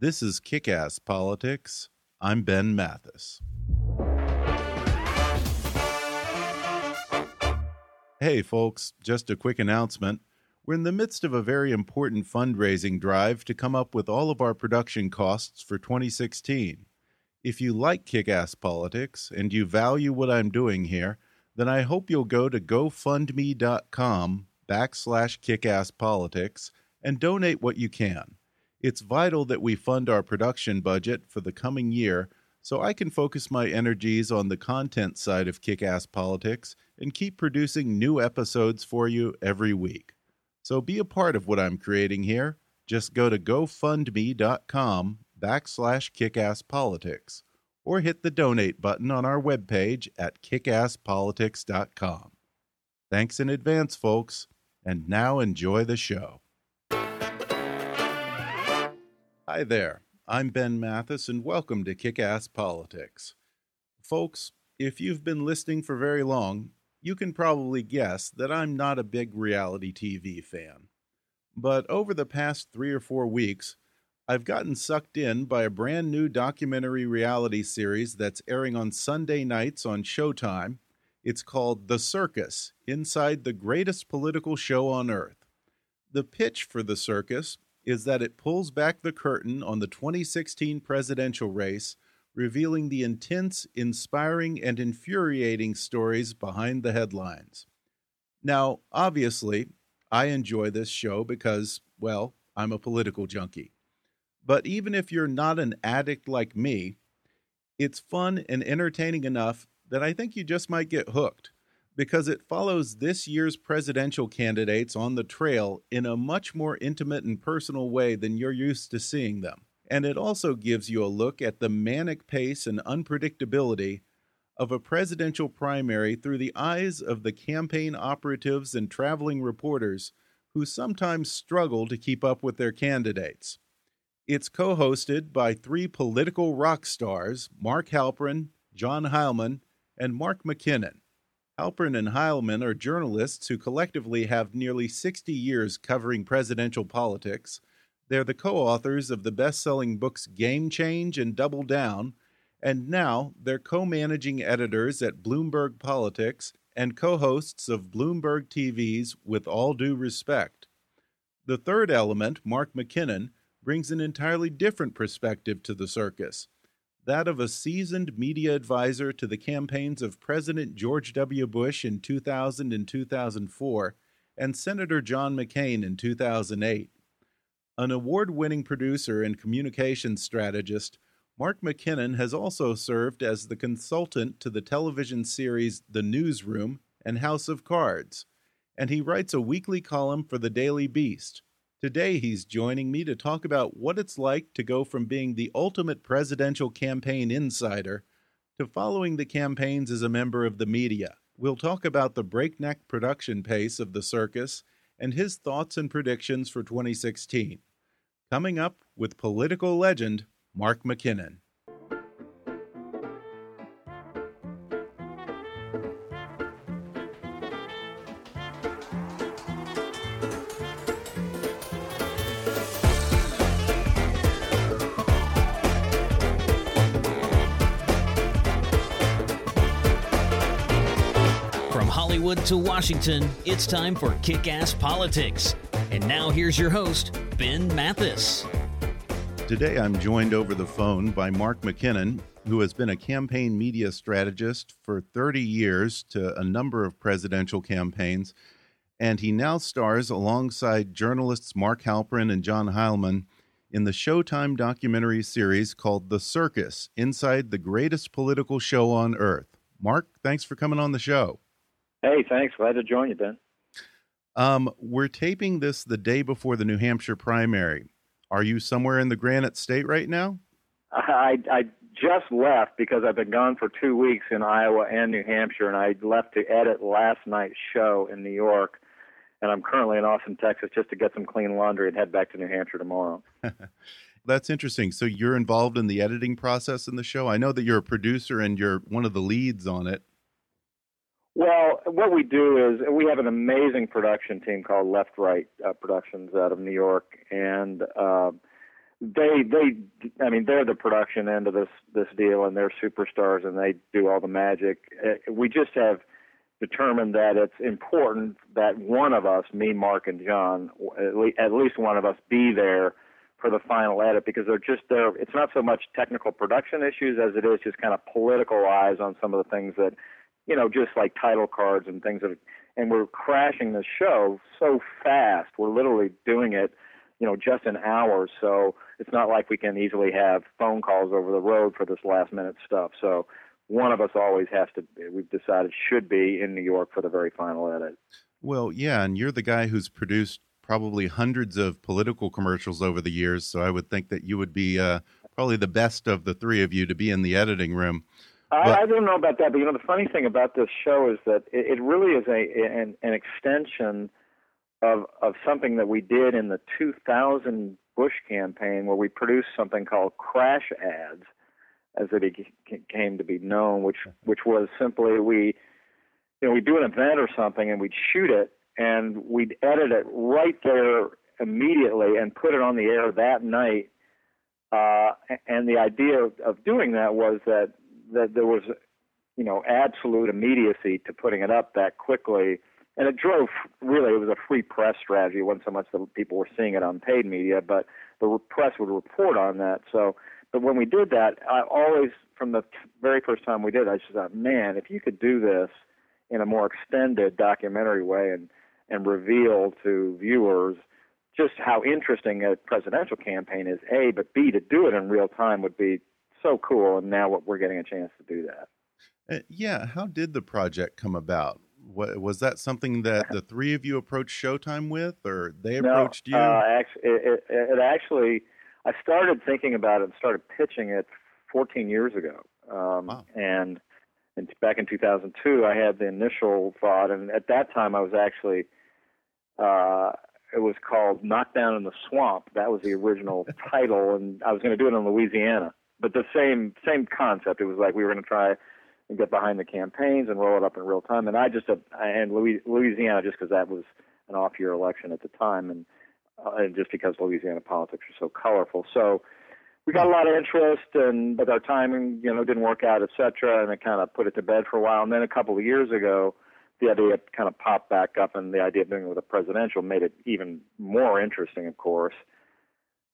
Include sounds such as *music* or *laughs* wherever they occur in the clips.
This is Kick Ass Politics. I'm Ben Mathis. Hey, folks, just a quick announcement. We're in the midst of a very important fundraising drive to come up with all of our production costs for 2016. If you like Kick Ass Politics and you value what I'm doing here, then I hope you'll go to gofundme.com backslash kickasspolitics and donate what you can. It's vital that we fund our production budget for the coming year so I can focus my energies on the content side of Kick Ass Politics and keep producing new episodes for you every week. So be a part of what I'm creating here. Just go to gofundme.com backslash kickasspolitics or hit the donate button on our webpage at kickasspolitics.com. Thanks in advance, folks, and now enjoy the show. Hi there, I'm Ben Mathis, and welcome to Kick Ass Politics. Folks, if you've been listening for very long, you can probably guess that I'm not a big reality TV fan. But over the past three or four weeks, I've gotten sucked in by a brand new documentary reality series that's airing on Sunday nights on Showtime. It's called The Circus Inside the Greatest Political Show on Earth. The pitch for The Circus is that it pulls back the curtain on the 2016 presidential race, revealing the intense, inspiring, and infuriating stories behind the headlines. Now, obviously, I enjoy this show because, well, I'm a political junkie. But even if you're not an addict like me, it's fun and entertaining enough that I think you just might get hooked because it follows this year's presidential candidates on the trail in a much more intimate and personal way than you're used to seeing them. And it also gives you a look at the manic pace and unpredictability of a presidential primary through the eyes of the campaign operatives and traveling reporters who sometimes struggle to keep up with their candidates. It's co hosted by three political rock stars Mark Halperin, John Heilemann, and Mark McKinnon. Halperin and Heilemann are journalists who collectively have nearly 60 years covering presidential politics. They're the co authors of the best selling books Game Change and Double Down, and now they're co managing editors at Bloomberg Politics and co hosts of Bloomberg TV's With All Due Respect. The third element, Mark McKinnon, brings an entirely different perspective to the circus that of a seasoned media advisor to the campaigns of President George W. Bush in 2000 and 2004 and Senator John McCain in 2008. An award winning producer and communications strategist, Mark McKinnon has also served as the consultant to the television series The Newsroom and House of Cards, and he writes a weekly column for the Daily Beast. Today, he's joining me to talk about what it's like to go from being the ultimate presidential campaign insider to following the campaigns as a member of the media. We'll talk about the breakneck production pace of the circus and his thoughts and predictions for 2016. Coming up with political legend Mark McKinnon. To Washington, it's time for Kick Ass Politics. And now here's your host, Ben Mathis. Today I'm joined over the phone by Mark McKinnon, who has been a campaign media strategist for 30 years to a number of presidential campaigns. And he now stars alongside journalists Mark Halperin and John Heilemann in the Showtime documentary series called The Circus Inside the Greatest Political Show on Earth. Mark, thanks for coming on the show. Hey, thanks. Glad to join you, Ben. Um, we're taping this the day before the New Hampshire primary. Are you somewhere in the Granite State right now? I, I just left because I've been gone for two weeks in Iowa and New Hampshire, and I left to edit last night's show in New York. And I'm currently in Austin, Texas, just to get some clean laundry and head back to New Hampshire tomorrow. *laughs* That's interesting. So you're involved in the editing process in the show. I know that you're a producer and you're one of the leads on it. Well, what we do is we have an amazing production team called Left Right uh, Productions out of New York, and uh, they they I mean they're the production end of this this deal, and they're superstars, and they do all the magic. Uh, we just have determined that it's important that one of us, me, Mark, and John, at, at least one of us, be there for the final edit because they're just there. It's not so much technical production issues as it is just kind of political eyes on some of the things that you know, just like title cards and things that, and we're crashing the show so fast. We're literally doing it, you know, just in hours. So it's not like we can easily have phone calls over the road for this last minute stuff. So one of us always has to, we've decided should be in New York for the very final edit. Well, yeah. And you're the guy who's produced probably hundreds of political commercials over the years. So I would think that you would be uh, probably the best of the three of you to be in the editing room. I, I don't know about that, but you know the funny thing about this show is that it, it really is a an, an extension of of something that we did in the 2000 Bush campaign, where we produced something called crash ads, as it came to be known, which which was simply we, you know, we do an event or something and we'd shoot it and we'd edit it right there immediately and put it on the air that night. Uh, and the idea of, of doing that was that that there was, you know, absolute immediacy to putting it up that quickly. And it drove really, it was a free press strategy. It wasn't so much that people were seeing it on paid media, but the press would report on that. So, but when we did that, I always, from the very first time we did, I just thought, man, if you could do this in a more extended documentary way and and reveal to viewers just how interesting a presidential campaign is, a, but b to do it in real time would be so cool. And now we're getting a chance to do that. Uh, yeah. How did the project come about? What, was that something that *laughs* the three of you approached Showtime with, or they approached no, you? Uh, actually, it, it, it, actually, I started thinking about it and started pitching it 14 years ago. Um, wow. And and back in 2002, I had the initial thought, and at that time, I was actually, uh, it was called Knockdown in the Swamp. That was the original *laughs* title, and I was going to do it in Louisiana but the same same concept. It was like we were going to try and get behind the campaigns and roll it up in real time. And I just and Louisiana just because that was an off year election at the time, and uh, and just because Louisiana politics are so colorful. So we got a lot of interest, and but our timing, you know, didn't work out, et cetera, and it kind of put it to bed for a while. And then a couple of years ago, the idea kind of popped back up, and the idea of doing it with a presidential made it even more interesting, of course.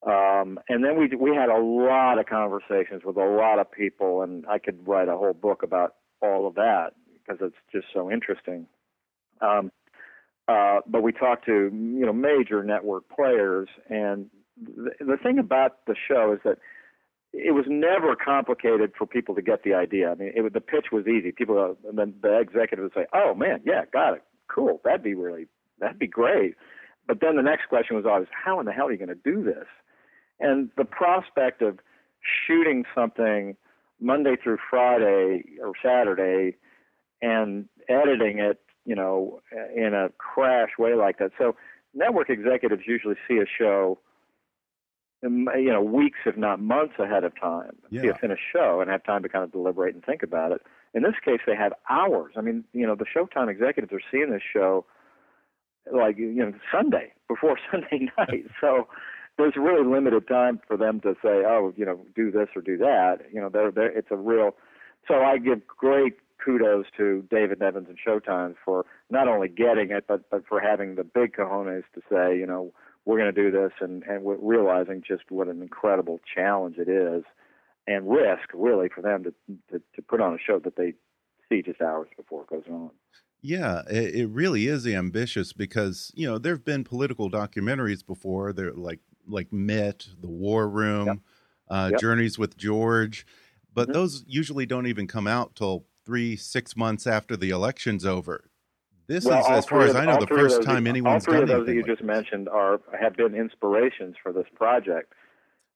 Um, and then we we had a lot of conversations with a lot of people, and I could write a whole book about all of that because it's just so interesting. Um, uh, but we talked to you know major network players, and the, the thing about the show is that it was never complicated for people to get the idea. I mean, it, the pitch was easy. People, uh, the, the executive would say, "Oh man, yeah, got it, cool, that'd be really, that'd be great." But then the next question was always, "How in the hell are you going to do this?" And the prospect of shooting something Monday through Friday or Saturday and editing it, you know, in a crash way like that. So network executives usually see a show, um, you know, weeks if not months ahead of time, yeah. see a finished show and have time to kind of deliberate and think about it. In this case, they have hours. I mean, you know, the Showtime executives are seeing this show like you know Sunday before *laughs* Sunday night. So there's really limited time for them to say, oh, you know, do this or do that. You know, they're, they're, it's a real. So I give great kudos to David Nevins and Showtime for not only getting it, but but for having the big cojones to say, you know, we're going to do this, and and realizing just what an incredible challenge it is, and risk really for them to to, to put on a show that they see just hours before it goes on. Yeah, it, it really is ambitious because you know there have been political documentaries before. They're like like Mitt, The War Room, yep. Uh, yep. Journeys with George, but mm -hmm. those usually don't even come out till three six months after the election's over. This well, is, as far as I know, the first time anyone's done All three of those that you like just mentioned are have been inspirations for this project.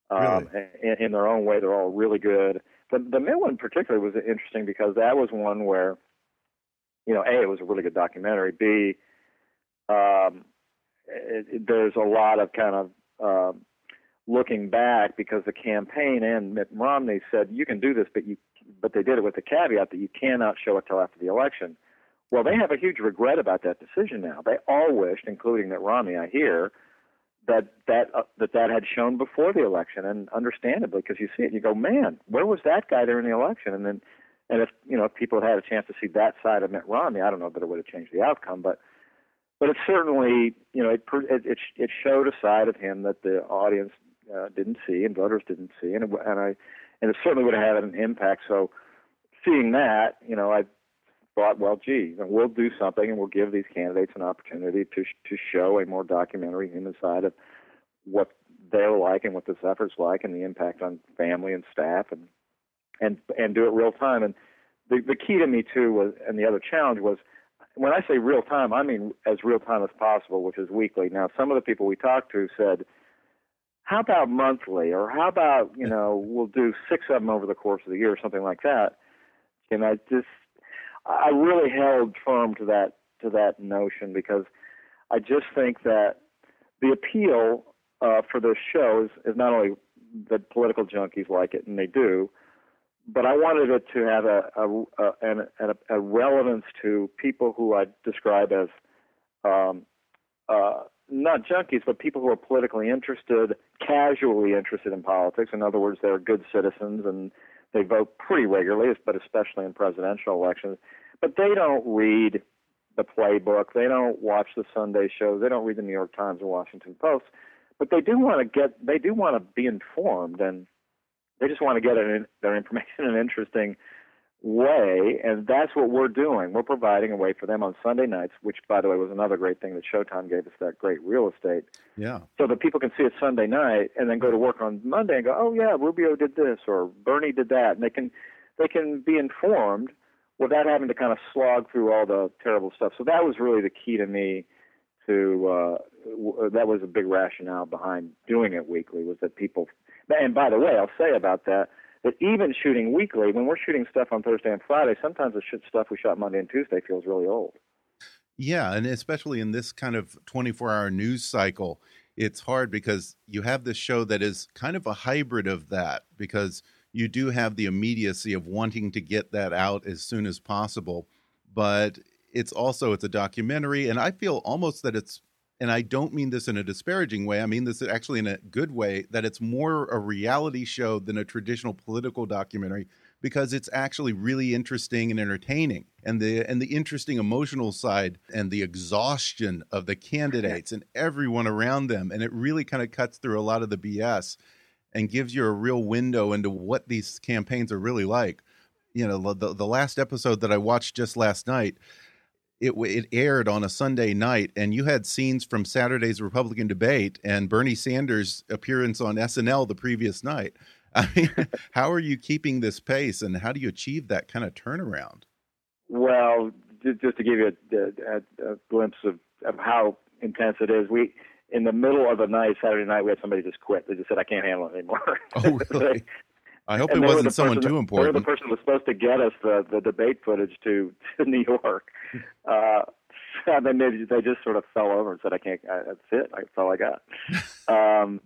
Um, really? in, in, their own way, they're all really good. The the Mitt one particularly was interesting because that was one where, you know, a it was a really good documentary. B, um, it, it, there's a lot of kind of um, looking back because the campaign and Mitt Romney said you can do this, but you but they did it with the caveat that you cannot show it till after the election. Well, they have a huge regret about that decision now. They all wished, including Mitt Romney, I hear, that that uh, that that had shown before the election, and understandably, because you see it, you go, man, where was that guy during the election? And then, and if you know, if people had had a chance to see that side of Mitt Romney, I don't know that it would have changed the outcome, but but it certainly, you know, it it it showed a side of him that the audience uh, didn't see and voters didn't see, and it, and I and it certainly would have had an impact. So, seeing that, you know, I thought, well, gee, we'll do something and we'll give these candidates an opportunity to to show a more documentary human side of what they're like and what this effort's like and the impact on family and staff and and and do it real time. And the the key to me too was, and the other challenge was, when I say real time, I mean as real time as possible, which is weekly. Now, some of the people we talked to said, how about monthly, or how about you know *laughs* we'll do six of them over the course of the year, or something like that. And I just I really held firm to that to that notion because I just think that the appeal uh, for this show is, is not only that political junkies like it, and they do, but I wanted it to have a a, a, a, a relevance to people who I describe as um, uh, not junkies, but people who are politically interested, casually interested in politics. In other words, they're good citizens and they vote pretty regularly, but especially in presidential elections. But they don't read the playbook. They don't watch the Sunday shows. They don't read the New York Times or Washington Post. But they do want to get. They do want to be informed, and they just want to get their information in an interesting way, and that's what we're doing. We're providing a way for them on Sunday nights, which, by the way, was another great thing that Showtime gave us that great real estate. Yeah. So that people can see it Sunday night and then go to work on Monday and go, oh yeah, Rubio did this or Bernie did that, and they can they can be informed without having to kind of slog through all the terrible stuff. So that was really the key to me. To uh, w- that was a big rationale behind doing it weekly was that people. And by the way, I'll say about that that even shooting weekly, when we're shooting stuff on Thursday and Friday, sometimes the stuff we shot Monday and Tuesday feels really old. Yeah, and especially in this kind of 24 hour news cycle, it's hard because you have this show that is kind of a hybrid of that because you do have the immediacy of wanting to get that out as soon as possible, but it's also it's a documentary and I feel almost that it's and I don't mean this in a disparaging way. I mean this actually in a good way that it's more a reality show than a traditional political documentary because it's actually really interesting and entertaining. And the and the interesting emotional side and the exhaustion of the candidates and everyone around them and it really kind of cuts through a lot of the BS and gives you a real window into what these campaigns are really like. You know, the the last episode that I watched just last night it it aired on a Sunday night, and you had scenes from Saturday's Republican debate and Bernie Sanders' appearance on SNL the previous night. I mean, *laughs* how are you keeping this pace, and how do you achieve that kind of turnaround? Well, just to give you a, a, a glimpse of, of how intense it is, we in the middle of the night, Saturday night, we had somebody just quit. They just said, "I can't handle it anymore." Oh, really? *laughs* I hope it wasn't someone too important. They were the person was supposed to get us the, the debate footage to, to New York. *laughs* Uh, *laughs* and then they, they just sort of fell over and said, "I can't. I, that's it. That's all I got." *laughs* um,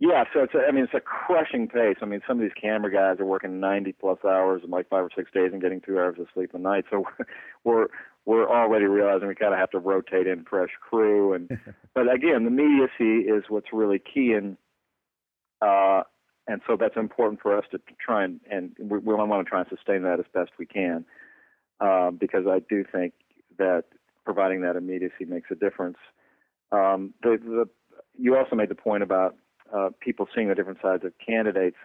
yeah, so it's a, I mean it's a crushing pace. I mean some of these camera guys are working 90 plus hours in like five or six days and getting two hours of sleep a night. So we're we're already realizing we kind of have to rotate in fresh crew. And but again, the immediacy is what's really key. And uh, and so that's important for us to try and and we, we want to try and sustain that as best we can. um, because I do think that providing that immediacy makes a difference. Um, the, the, you also made the point about uh, people seeing the different sides of candidates.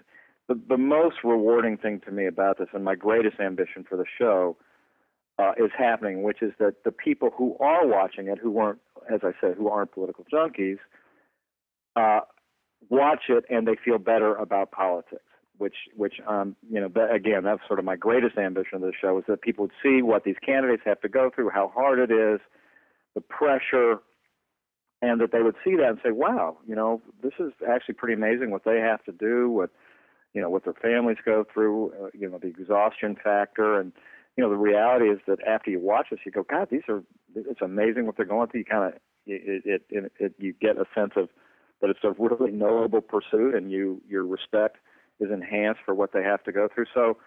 The, the most rewarding thing to me about this, and my greatest ambition for the show, uh, is happening, which is that the people who are watching it, who weren't, as I said, who aren't political junkies, uh, watch it and they feel better about politics. Which, which, um, you know, again, that's sort of my greatest ambition of the show is that people would see what these candidates have to go through, how hard it is, the pressure, and that they would see that and say, "Wow, you know, this is actually pretty amazing what they have to do, what, you know, what their families go through, uh, you know, the exhaustion factor, and you know, the reality is that after you watch this, you go, God, these are, it's amazing what they're going through. You kind of, it, it, it, it, you get a sense of that it's a really noble pursuit, and you, your respect is enhanced for what they have to go through. So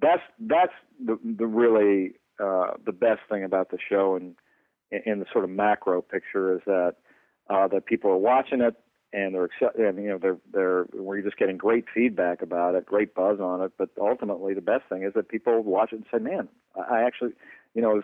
that's that's the the really uh, the best thing about the show, and in the sort of macro picture is that uh, that people are watching it and they're and you know they're they're we're just getting great feedback about it, great buzz on it. But ultimately, the best thing is that people watch it and say, "Man, I actually, you know,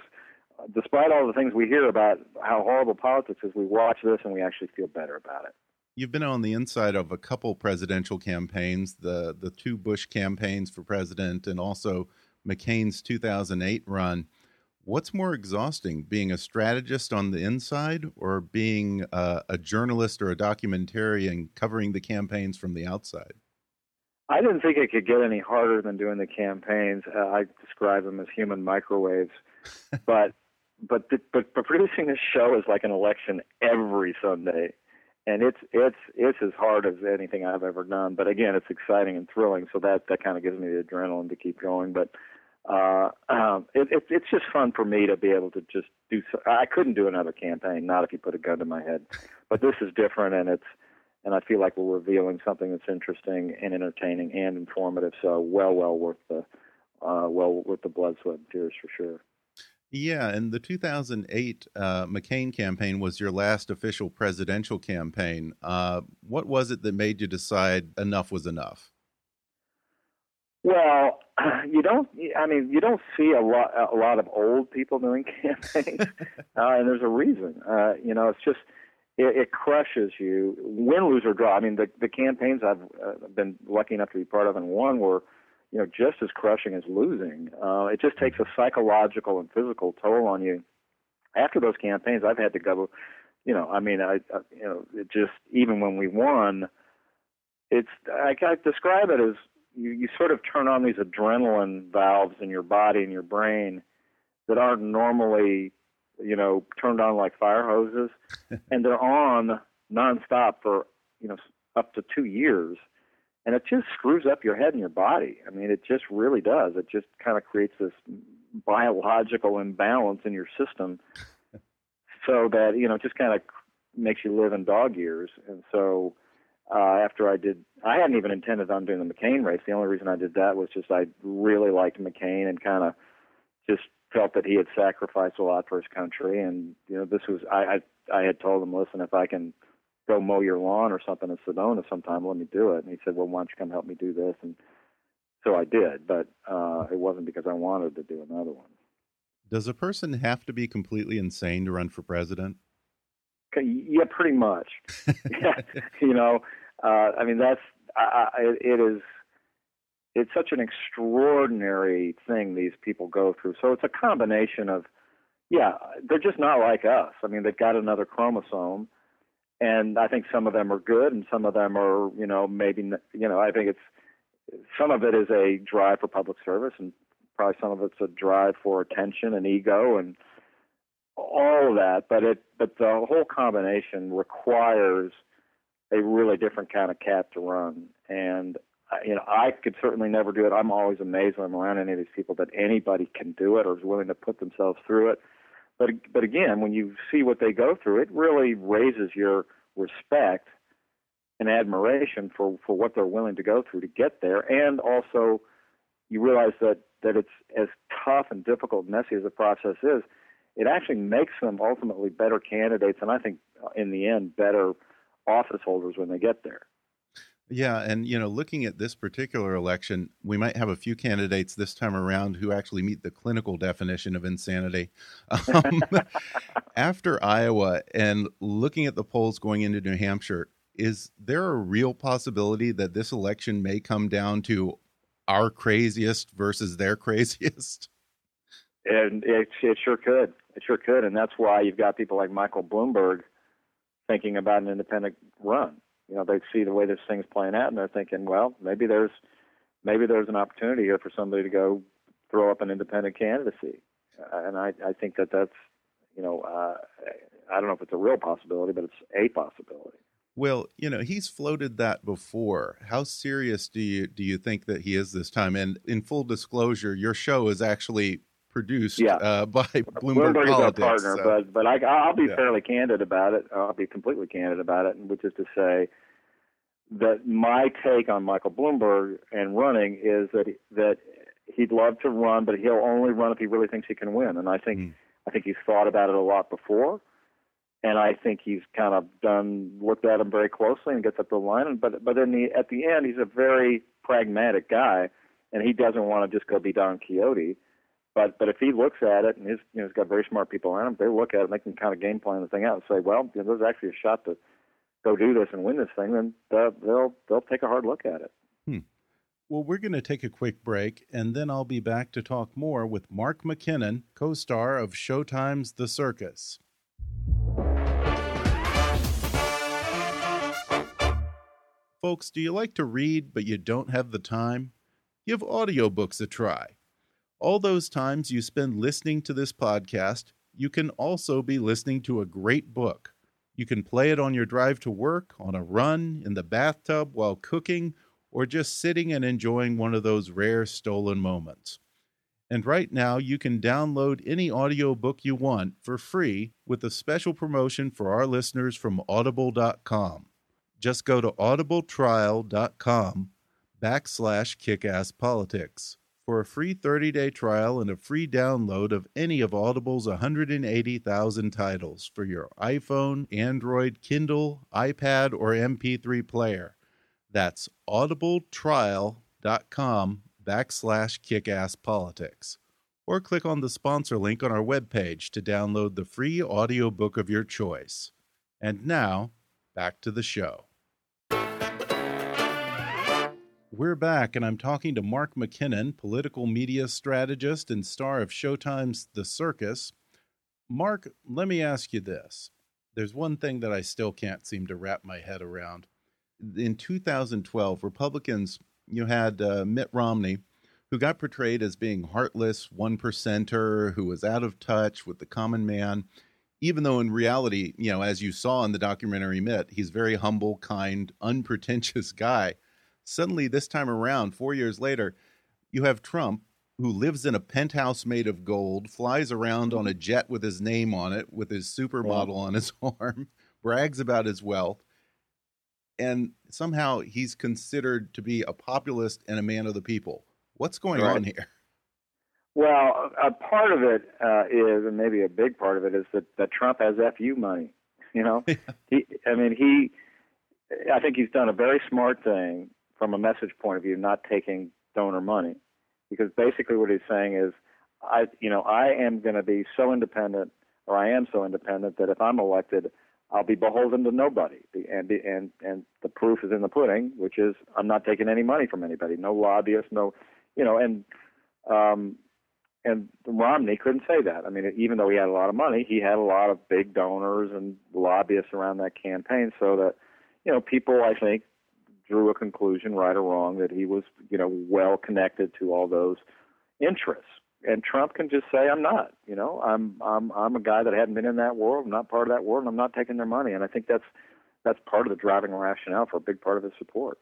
despite all the things we hear about how horrible politics is, we watch this and we actually feel better about it." You've been on the inside of a couple presidential campaigns, the the two Bush campaigns for president, and also McCain's 2008 run. What's more exhausting, being a strategist on the inside or being a, a journalist or a documentarian covering the campaigns from the outside? I didn't think it could get any harder than doing the campaigns. Uh, I describe them as human microwaves, *laughs* but but the, but but producing this show is like an election every Sunday, and it's it's it's as hard as anything I've ever done. But again, it's exciting and thrilling, so that that kind of gives me the adrenaline to keep going. But uh, *clears throat* um, it, it, it's just fun for me to be able to just do. So, I couldn't do another campaign, not if you put a gun to my head. But this is different, and it's and I feel like we're revealing something that's interesting and entertaining and informative. So well, well worth the uh, well worth the blood, sweat, and tears for sure. Yeah, and the 2008 uh, McCain campaign was your last official presidential campaign. Uh, what was it that made you decide enough was enough? Well, *clears throat* you don't. I mean, you don't see a lot a lot of old people doing *laughs* campaigns, uh, and there's a reason. Uh, you know, it's just it, it crushes you, win, lose or draw. I mean, the the campaigns I've uh, been lucky enough to be part of and won were, you know, just as crushing as losing. Uh, it just takes a psychological and physical toll on you. After those campaigns, I've had to go. You know, I mean, I, I you know, it just even when we won, it's I, I describe it as you, you sort of turn on these adrenaline valves in your body and your brain that aren't normally, you know, turned on like fire hoses, *laughs* and they're on nonstop for you know up to two years, and it just screws up your head and your body. I mean, it just really does. It just kind of creates this biological imbalance in your system, *laughs* so that you know just kind of makes you live in dog years, and so uh, after I did, I hadn't even intended on doing the McCain race. The only reason I did that was just I really liked McCain and kind of just felt that he had sacrificed a lot for his country. And you know, this was I I, I had told him, listen, if I can go mow your lawn or something in Sedona sometime, let me do it. And he said, well, why don't you come help me do this? And so I did, but uh, it wasn't because I wanted to do another one. Does a person have to be completely insane to run for president? Yeah, pretty much. *laughs* *laughs* you know, uh, I mean that's I, I, it is it's such an extraordinary thing these people go through. So it's a combination of yeah, they're just not like us. I mean, they've got another chromosome, and I think some of them are good, and some of them are you know maybe you know I think it's some of it is a drive for public service, and probably some of it's a drive for attention and ego and all of that, but it but the whole combination requires a really different kind of cat to run. And uh, you know, I could certainly never do it. I'm always amazed when I'm around any of these people that anybody can do it or is willing to put themselves through it. But but again, when you see what they go through, it really raises your respect and admiration for for what they're willing to go through to get there, and also you realize that that it's as tough and difficult and messy as the process is it actually makes them ultimately better candidates, and I think uh, in the end better office holders when they get there. Yeah, and you know, looking at this particular election, we might have a few candidates this time around who actually meet the clinical definition of insanity. *laughs* Um, after Iowa and looking at the polls going into New Hampshire, is there a real possibility that this election may come down to our craziest versus their *laughs* craziest? And it, it sure could. It sure could, and that's why you've got people like Michael Bloomberg thinking about an independent run you know they see the way this thing's playing out and they're thinking, well, maybe there's maybe there's an opportunity here for somebody to go throw up an independent candidacy, uh, and I I think that that's you know uh, I don't know if it's a real possibility, but it's a possibility. Well, you know, he's floated that before. How serious do you do you think that he is this time? And in full disclosure, your show is actually produced yeah. uh, by *laughs* Bloomberg, Bloomberg Politics, is our partner, so. but but I, will be yeah. fairly candid about it. I'll be completely candid about it, which is to say that my take on Michael Bloomberg and running is that that he'd love to run, but he'll only run if he really thinks he can win. And I think mm. I think he's thought about it a lot before, and I think he's kind of done looked at him very closely and gets up the line. And but but in the at the end, he's a very pragmatic guy, and he doesn't want to just go be Don Quixote. But but if he looks at it, and his you know he's got very smart people around him, they look at it, and they can kind of game plan the thing out and say, well, you know, there's actually a shot to go do this and win this thing, then they'll they'll take a hard look at it. Hmm. Well, we're going to take a quick break, and then I'll be back to talk more with Mark McKinnon, co-star of Showtime's The Circus. Folks, do you like to read but you don't have the time? Give audiobooks a try. All those times you spend listening to this podcast, you can also be listening to a great book. You can play it on your drive to work, on a run, in the bathtub, while cooking, or just sitting and enjoying one of those rare stolen moments. And right now, you can download any audiobook you want for free with a special promotion for our listeners from audible.com. Just go to audibletrial.com backslash kickasspolitics for a free 30-day trial and a free download of any of Audible's 180,000 titles for your iPhone, Android, Kindle, iPad, or MP3 player. That's audibletrial.com backslash kickasspolitics. Or click on the sponsor link on our webpage to download the free audiobook of your choice. And now, back to the show. We're back, and I'm talking to Mark McKinnon, political media strategist and star of Showtime's The Circus. Mark, let me ask you this. There's one thing that I still can't seem to wrap my head around. In 2012, Republicans, you had uh, Mitt Romney, who got portrayed as being heartless, one percenter, who was out of touch with the common man, even though in reality, you know, as you saw in the documentary Mitt, he's very humble, kind, unpretentious *laughs* guy Suddenly, this time around, four years later, you have Trump, who lives in a penthouse made of gold, flies around on a jet with his name on it, with his supermodel on his *laughs* arm, brags about his wealth, and somehow he's considered to be a populist and a man of the people. What's going right. on here? Well, a part of it uh, is, and maybe a big part of it, is that, that Trump has FU money. You know, *laughs* he, I mean, he, I think he's done a very smart thing from a message point of view, not taking donor money, because basically what he's saying is, I, you know, I am going to be so independent, or I am so independent that if I'm elected, I'll be beholden to nobody, and and and the proof is in the pudding, which is I'm not taking any money from anybody, no lobbyists, no, you know, and um, and Romney couldn't say that. I mean, even though he had a lot of money, he had a lot of big donors and lobbyists around that campaign, so that you know, people I think drew a conclusion, right or wrong, that he was, you know, well connected to all those interests. And Trump can just say, "I'm not." You know, I'm I'm I'm a guy that hadn't been in that world, I'm not part of that world, and I'm not taking their money. And I think that's that's part of the driving rationale for a big part of his support.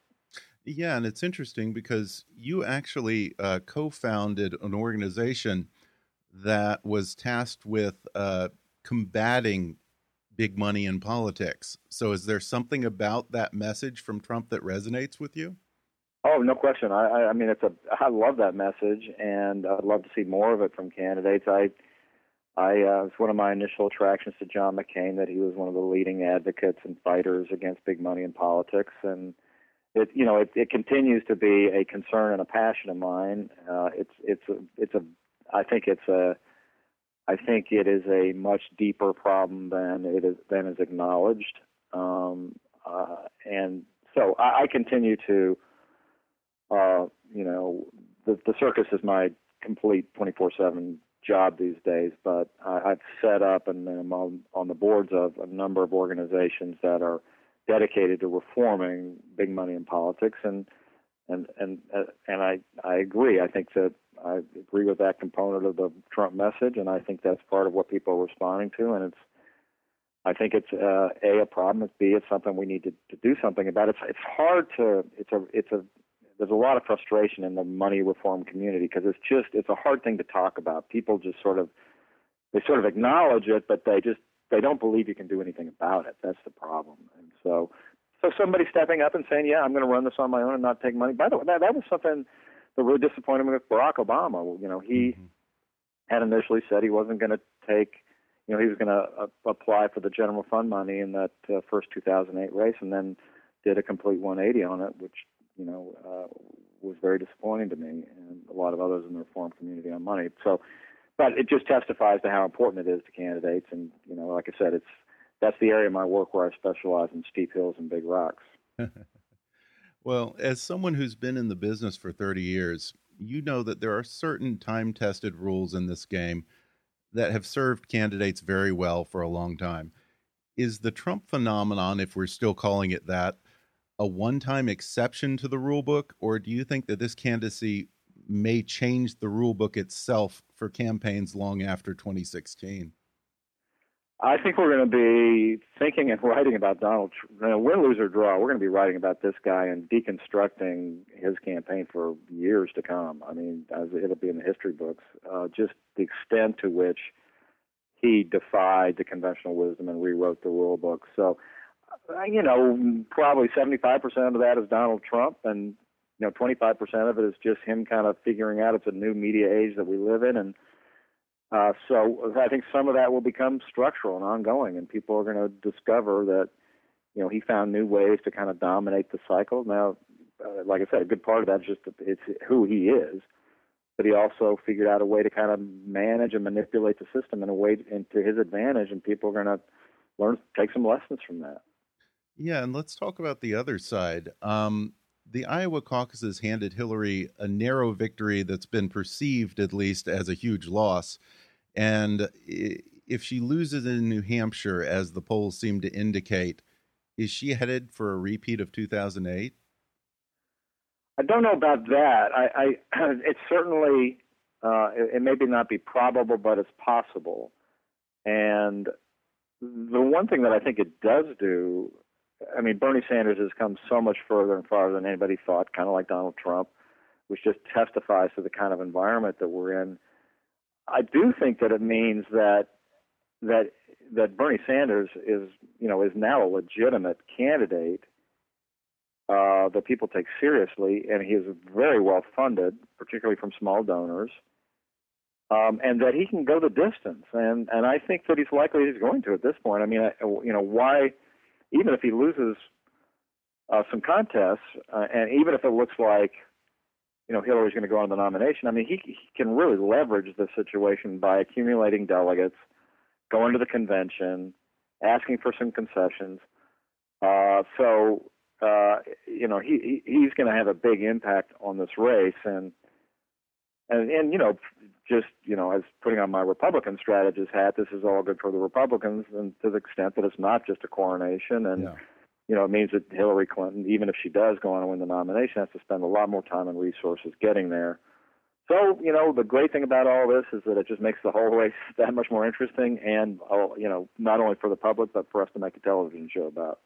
Yeah, and it's interesting because you actually uh, co-founded an organization that was tasked with uh, combating big money in politics. So, is there something about that message from Trump that resonates with you? Oh, no question. I, I mean, it's a. I love that message, and I'd love to see more of it from candidates. I, I uh, it's one of my initial attractions to John McCain that he was one of the leading advocates and fighters against big money in politics, and it you know it, it continues to be a concern and a passion of mine. Uh, it's it's a, it's a I think it's a I think it is a much deeper problem than it is than is acknowledged. Um, uh, and so I, I continue to, uh, you know, the, the circus is my complete 24/7 job these days. But I, I've set up and I'm on, on the boards of a number of organizations that are dedicated to reforming big money in politics, and and and uh, and I I agree. I think that I agree with that component of the Trump message, and I think that's part of what people are responding to, and it's I think it's uh, a a problem. It's b it's something we need to, to do something about. It's it's hard to it's a it's a there's a lot of frustration in the money reform community because it's just it's a hard thing to talk about. People just sort of they sort of acknowledge it, but they just they don't believe you can do anything about it. That's the problem. And so so somebody stepping up and saying, "Yeah, I'm going to run this on my own and not take money." By the way, that, that was something that really disappointed me with Barack Obama. You know, he mm-hmm. had initially said he wasn't going to take you know, he was going to uh, apply for the general fund money in that uh, first 2008 race, and then did a complete 180 on it, which you know uh, was very disappointing to me and a lot of others in the reform community on money. So, but it just testifies to how important it is to candidates, and you know, like I said, it's that's the area of my work where I specialize in steep hills and big rocks. *laughs* well, as someone who's been in the business for 30 years, you know that there are certain time-tested rules in this game that have served candidates very well for a long time. Is the Trump phenomenon, if we're still calling it that, a one time exception to the rule book, or do you think that this candidacy may change the rule book itself for campaigns long after 2016? I think we're going to be thinking and writing about Donald. You know, win, lose, or draw. We're going to be writing about this guy and deconstructing his campaign for years to come. I mean, as it'll be in the history books. Uh, just the extent to which he defied the conventional wisdom and rewrote the rule book. So, uh, you know, probably 75% of that is Donald Trump, and you know, 25% of it is just him kind of figuring out it's a new media age that we live in, and uh, so I think some of that will become structural and ongoing, and people are going to discover that you know he found new ways to kind of dominate the cycle. Now, uh, like I said, a good part of that is just it's who he is, but he also figured out a way to kind of manage and manipulate the system in a way into his advantage, and people are going to learn take some lessons from that. Yeah, and let's talk about the other side. Um, the Iowa caucuses handed Hillary a narrow victory that's been perceived, at least, as a huge loss. And if she loses in New Hampshire, as the polls seem to indicate, is she headed for a repeat of 2008? I don't know about that. I, I *clears throat* it's certainly uh, it, it may be not be probable, but it's possible. And the one thing that I think it does do I mean, Bernie Sanders has come so much further and farther than anybody thought, kind of like Donald Trump, which just testifies to the kind of environment that we're in. I do think that it means that that that Bernie Sanders is, you know, is now a legitimate candidate uh, that people take seriously, and he is very well funded, particularly from small donors, um, and that he can go the distance. And and I think that he's likely he's going to at this point. I mean, I, you know, why? Even if he loses uh, some contests, uh, and even if it looks like you know Hillary's going to go on the nomination, I mean he, he can really leverage the situation by accumulating delegates, going to the convention, asking for some concessions. Uh, so uh, you know he, he he's going to have a big impact on this race, and and and you know just you know as putting on my Republican strategist hat, this is all good for the Republicans, and to the extent that it's not just a coronation, and yeah. you know it means that Hillary Clinton, even if she does go on and win the nomination, has to spend a lot more time and resources getting there. So you know the great thing about all this is that it just makes the whole race *laughs* that much more interesting, and uh, you know not only for the public but for us to make a television show about.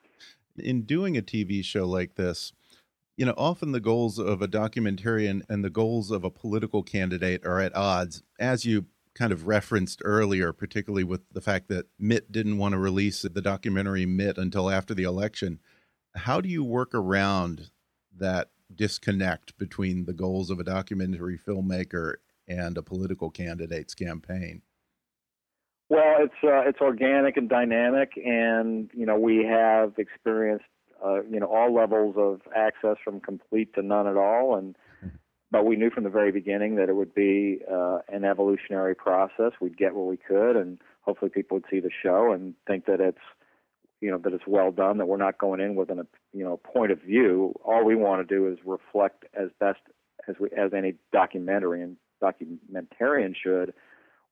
In doing a TV show like this, you know, often the goals of a documentarian and the goals of a political candidate are at odds, as you kind of referenced earlier, particularly with the fact that Mitt didn't want to release the documentary Mitt until after the election. How do you work around that disconnect between the goals of a documentary filmmaker and a political candidate's campaign? Well, it's uh, it's organic and dynamic, and you know we have experienced uh, you know, all levels of access from complete to none at all, and but we knew from the very beginning that it would be uh, an evolutionary process. We'd get what we could, and hopefully people would see the show and think that it's you know that it's well done. That we're not going in with an a you know point of view. All we want to do is reflect as best as we as any documentary and documentarian should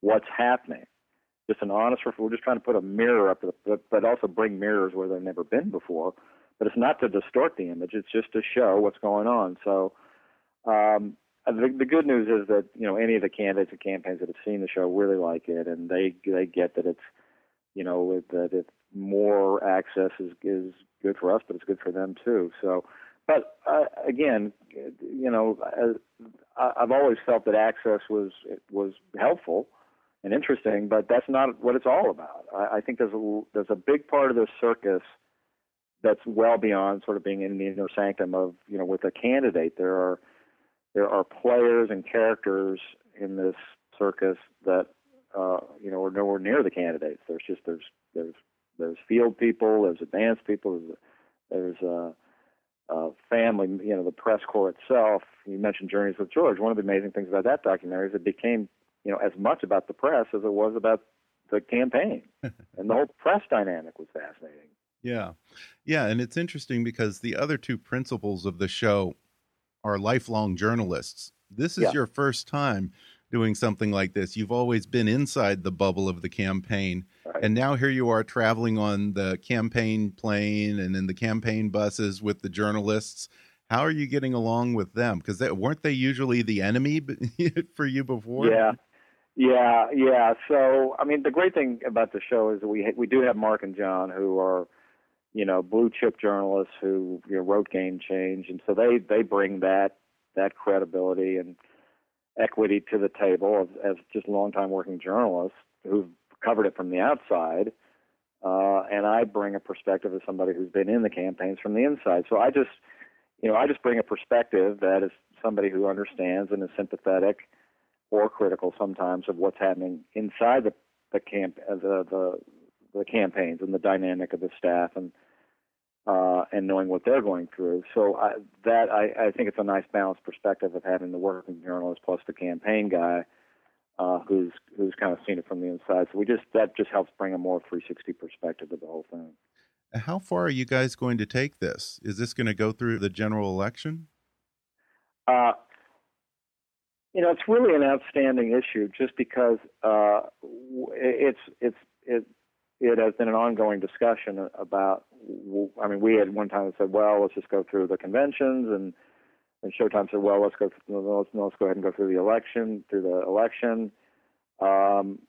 what's happening. Just an honest. We're just trying to put a mirror up, but also bring mirrors where they've never been before. But it's not to distort the image. It's just to show what's going on. So. Um, the, the good news is that you know any of the candidates and campaigns that have seen the show really like it, and they they get that it's you know that it's more access is is good for us, but it's good for them too. So, but uh, again, you know, uh, I've always felt that access was was helpful and interesting, but that's not what it's all about. I, I think there's a there's a big part of this circus that's well beyond sort of being in the inner sanctum of you know with a candidate. There are there are players and characters in this circus that uh, you know are nowhere near the candidates. There's just there's there's there's field people, there's advanced people, there's, there's uh, uh, family, you know, the press corps itself. You mentioned Journeys with George. One of the amazing things about that documentary is it became, you know, as much about the press as it was about the campaign, *laughs* and the whole press dynamic was fascinating. Yeah, yeah, and it's interesting because the other two principals of the show are lifelong journalists. This is yeah. your first time doing something like this. You've always been inside the bubble of the campaign. Right. And now here you are traveling on the campaign plane and in the campaign buses with the journalists. How are you getting along with them? Because weren't they usually the enemy *laughs* for you before? Yeah, yeah, yeah. So I mean, the great thing about the show is that we we do have Mark and John who are, you know, blue chip journalists who you know, wrote Game Change, and so they they bring that that credibility and equity to the table as, as just longtime working journalists who've covered it from the outside. Uh, and I bring a perspective of somebody who's been in the campaigns from the inside. So I just, you know, I just bring a perspective that is somebody who understands and is sympathetic or critical sometimes of what's happening inside the the camp uh, the the the campaigns and the dynamic of the staff and uh, and knowing what they're going through. So I, that I, I think it's a nice balanced perspective of having the working journalist plus the campaign guy uh, who's who's kind of seen it from the inside. So we just that just helps bring a more 360 perspective of the whole thing. How far are you guys going to take this? Is this going to go through the general election? Uh, you know, it's really an outstanding issue just because uh, it's it's it it has been an ongoing discussion about. I mean, we had one time said, "Well, let's just go through the conventions," and and Showtime said, "Well, let's go. Let's, let's go ahead and go through the election. Through the election." Um,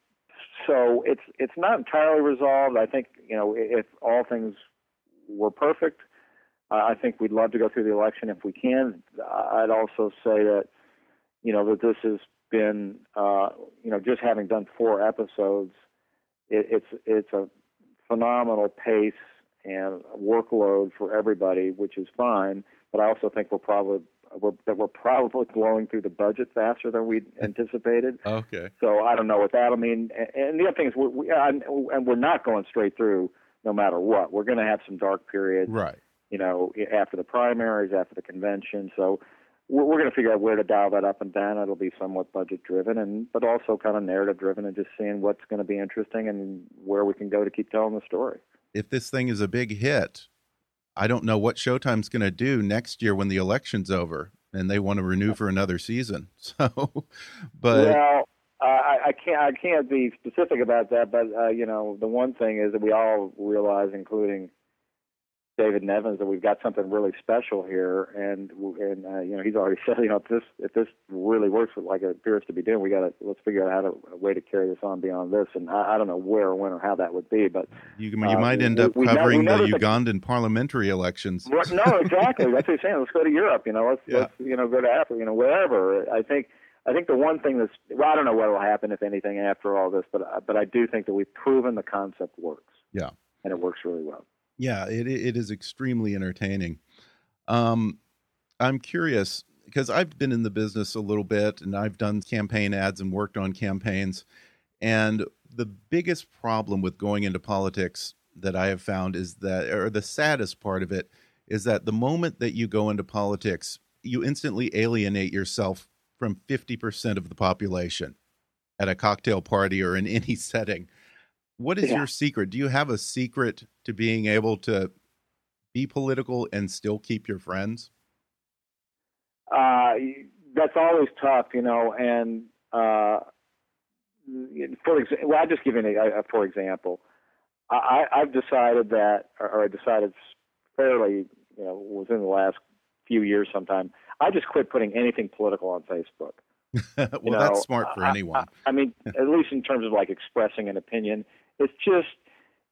so it's it's not entirely resolved. I think you know if all things were perfect, uh, I think we'd love to go through the election if we can. I'd also say that you know that this has been uh, you know just having done four episodes it, it's it's a phenomenal pace and workload for everybody, which is fine. But I also think we're probably we're, that we're probably *laughs* blowing through the budget faster than we anticipated. okay. So I don't know what that'll mean. And and the other thing is, we're, we and we're not going straight through no matter what. We're going to have some dark periods, right? You know, after the primaries, after the convention. So we're, we're going to figure out where to dial that up and down. It'll be somewhat budget driven, and but also kind of narrative driven, and just seeing what's going to be interesting and where we can go to keep telling the story. If this thing is a big hit, I don't know what Showtime's going to do next year when the election's over and they want to renew for another season. *laughs* So, but well, I, I can't I can't be specific about that, but uh, you know the one thing is that we all realize, including David Nevins that we've got something really special here, and and uh, you know he's already *laughs* said you know if this if this really works like it appears to be doing, we got to let's figure out how to a way to carry this on beyond this, and I, I don't know where when or how that would be, but you you uh, might end up we, covering we the Ugandan parliamentary elections. No, exactly. That's what he's saying. Let's go to Europe. You know, let's yeah. let's you know go to Africa. You know, wherever. I think. I think the one thing that's well, I don't know what will happen if anything after all this, but but I do think that we've proven the concept works. Yeah, and it works really well. Yeah, it it is extremely entertaining. Um, I'm curious because I've been in the business a little bit and I've done campaign ads and worked on campaigns. And the biggest problem with going into politics that I have found is that, or the saddest part of it, is that the moment that you go into politics, you instantly alienate yourself from 50% of the population at a cocktail party or in any *laughs* setting. What is yeah. your secret? Do you have a secret to being able to be political and still keep your friends? Uh, that's always tough, you know. And uh, for example, well, I'll just give you a, a for example. I, I've decided that, or I decided fairly, you know, within the last few years, sometime. I just quit putting anything political on Facebook. *laughs* well, you know, that's smart for I, anyone. I, I mean, *laughs* at least in terms of like expressing an opinion, it's just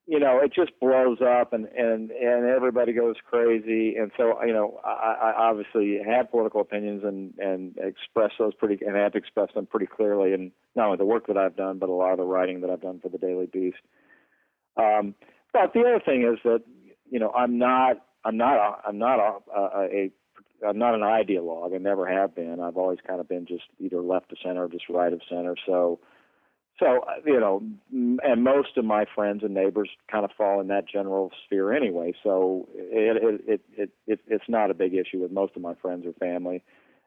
you know, it just blows up and and and everybody goes crazy. And so, you know, I, I obviously have political opinions and and express those pretty and have expressed them pretty clearly. And not only the work that I've done, but a lot of the writing that I've done for the Daily Beast. Um, but the other thing is that you know, I'm not I'm not a, I'm not a, a, a I'm not an ideologue. I never have been. I've always kind of been just either left of center or just right of center. So so uh, you know, and most of my friends and neighbors kind of fall in that general sphere anyway. So it it it, it, it it's not a big issue with most of my friends or family,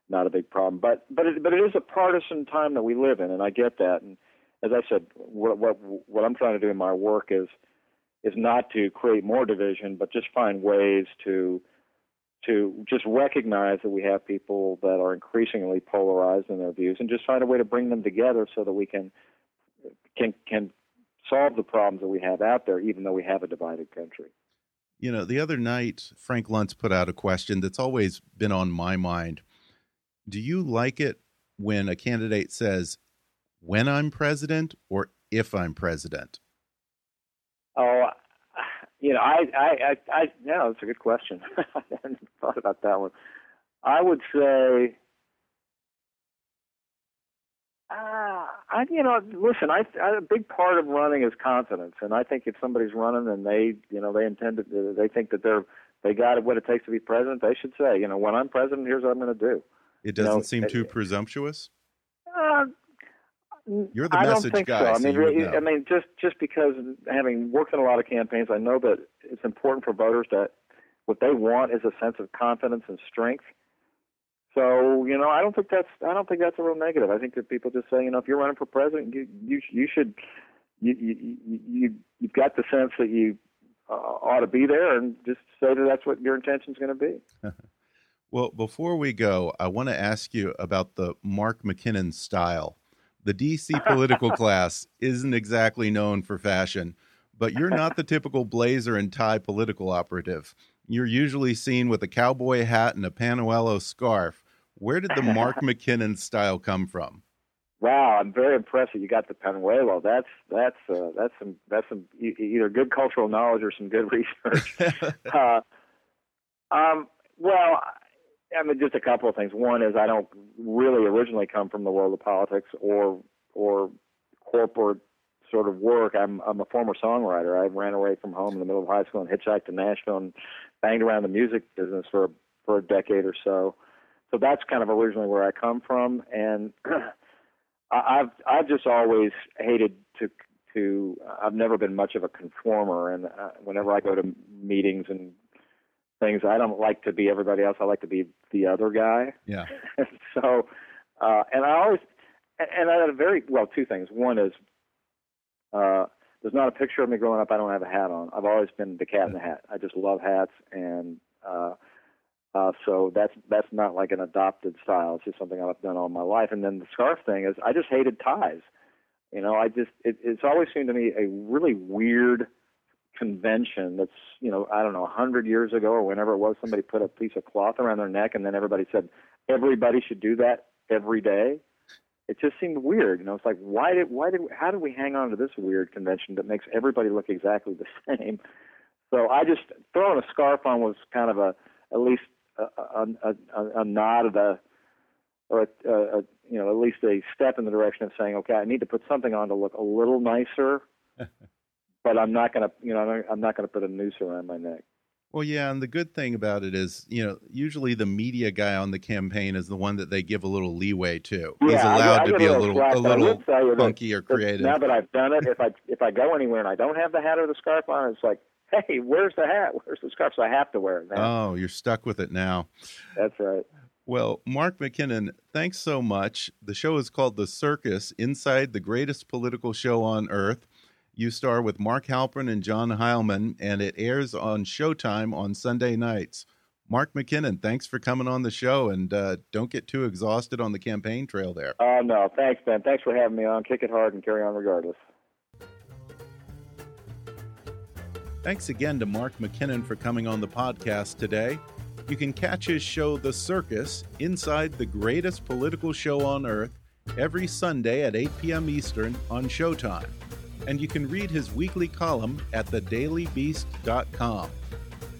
not a big problem. But but it, but it is a partisan time that we live in, and I get that. And as I said, what what what I'm trying to do in my work is is not to create more division, but just find ways to to just recognize that we have people that are increasingly polarized in their views, and just find a way to bring them together so that we can can can solve the problems that we have out there, even though we have a divided country. You know, the other night, Frank Luntz put out a question that's always been on my mind. Do you like it when a candidate says, when I'm president or if I'm president? Oh, *sighs* you know, I, I, I, I yeah, that's a good question. *laughs* I hadn't thought about that one. I would say uh, I, you know, listen. I, I, a big part of running is confidence, and I think if somebody's running and they, you know, they intend to, they think that they're, they got what it takes to be president. They should say, you know, when I'm president, here's what I'm going to do. It doesn't you know, seem too it, presumptuous. Uh, You're the I message don't think guy. So. I mean, I mean, just just because having worked in a lot of campaigns, I know that it's important for voters that what they want is a sense of confidence and strength so you know, I don't think that's I don't think that's a real negative. I think that people just say, you know, if you're running for president, you you you should you you you you've got the sense that you uh, ought to be there, and just say that that's what your intention is going to be. *laughs* well, before we go, I want to ask you about the Mark McKinnon style. The DC *laughs* political class isn't exactly known for fashion, but you're not the typical blazer and tie political operative. You're usually seen with a cowboy hat and a Panuelo scarf. Where did the Mark *laughs* McKinnon style come from? Wow, I'm very impressed that you got the Panuelo. That's that's uh, that's some that's some either good cultural knowledge or some good *laughs* research. *laughs* uh, um, well, I mean, just a couple of things. One is I don't really originally come from the world of politics or or corporate sort of work. I'm I'm a former songwriter. I ran away from home in the middle of high school and hitchhiked to Nashville and banged around the music business for for a decade or so. So that's kind of originally where I come from, and *clears throat* I've I've just always hated to to. I've never been much of a conformer, and uh, whenever I go to meetings and things, I don't like to be everybody else. I like to be the other guy. Yeah. *laughs* so, uh, and I always and I had a very well two things. One is uh, there's not a picture of me growing up. I don't have a hat on. I've always been the cat in the hat. I just love hats, and uh, uh, so that's that's not like an adopted style. It's just something I've done all my life. And then the scarf thing is, I just hated ties. You know, I just it, it's always seemed to me a really weird convention that's you know I don't know a hundred years ago or whenever it was somebody put a piece of cloth around their neck and then everybody said everybody should do that every day it just seemed weird. You know, it's like why did why did how did we hang on to this weird convention that makes everybody look exactly the *laughs* same? So I just throwing a scarf on was kind of a at least a, a, a, a nod of the or a, a, a, you know at least a step in the direction of saying okay I need to put something on to look a little nicer, *laughs* but I'm not gonna you know I'm not gonna put a noose around my neck. Well, yeah, and the good thing about it is, you know, usually the media guy on the campaign is the one that they give a little leeway to. Yeah, He's allowed I, I to be a little, slack, a little funky or creative. Now that I've done it, if I if I go anywhere and I don't have the hat or the scarf on, it's like, *laughs* hey, where's the hat? Where's the scarf? So I have to wear it now. Oh, you're stuck with it now. That's right. Well, Mark McKinnon, thanks so much. The show is called The Circus Inside the Greatest Political Show on Earth. You star with Mark Halperin and John Heilemann, and it airs on Showtime on Sunday nights. Mark McKinnon, thanks for coming on the show, and uh, don't get too exhausted on the campaign trail there. Oh, uh, no. Thanks, Ben. Thanks for having me on. Kick it hard and carry on regardless. Thanks again to Mark McKinnon for coming on the podcast today. You can catch his show, The Circus, inside the greatest political show on earth, every Sunday at 8 p.m. Eastern on Showtime. And you can read his weekly column at thedailybeast.com.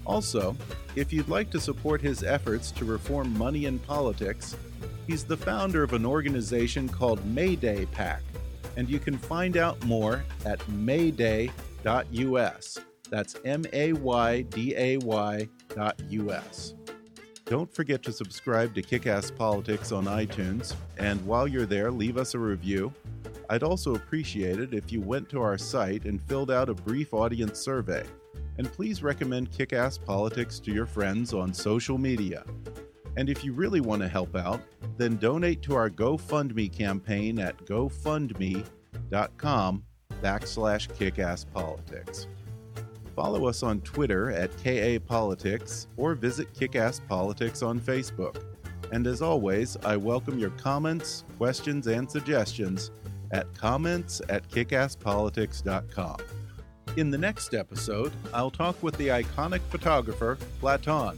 Also, if you'd like to support his efforts to reform money in politics, he's the founder of an organization called Mayday PAC, and you can find out more at mayday.us. That's M A Y D A Y dot US. Don't forget to subscribe to Kickass Politics on iTunes, and while you're there, leave us a review. I'd also appreciate it if you went to our site and filled out a brief audience survey. And please recommend Kickass Politics to your friends on social media. And if you really want to help out, then donate to our GoFundMe campaign at gofundme.com backslash kickasspolitics. Follow us on Twitter at KA Politics or visit Kickass Politics on Facebook. And as always, I welcome your comments, questions, and suggestions at comments at kickasspolitics.com. In the next episode, I'll talk with the iconic photographer, Platon.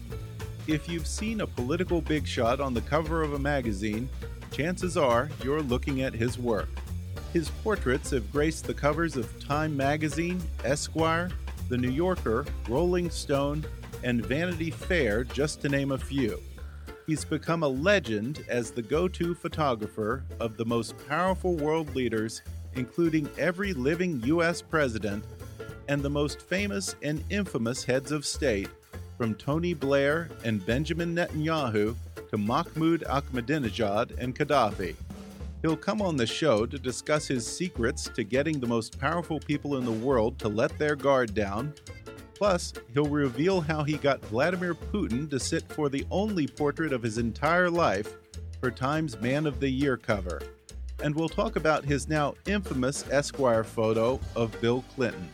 If you've seen a political big shot on the cover of a magazine, chances are you're looking at his work. His portraits have graced the covers of Time magazine, Esquire, The New Yorker, Rolling Stone, and Vanity Fair, just to name a few. He's become a legend as the go to photographer of the most powerful world leaders, including every living U.S. president and the most famous and infamous heads of state, from Tony Blair and Benjamin Netanyahu to Mahmoud Ahmadinejad and Gaddafi. He'll come on the show to discuss his secrets to getting the most powerful people in the world to let their guard down. Plus, he'll reveal how he got Vladimir Putin to sit for the only portrait of his entire life for Time's Man of the Year cover. And we'll talk about his now infamous Esquire photo of Bill Clinton.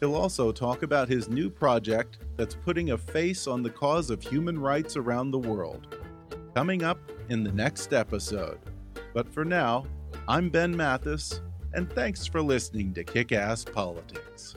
He'll also talk about his new project that's putting a face on the cause of human rights around the world. Coming up in the next episode. But for now, I'm Ben Mathis, and thanks for listening to Kick Ass Politics.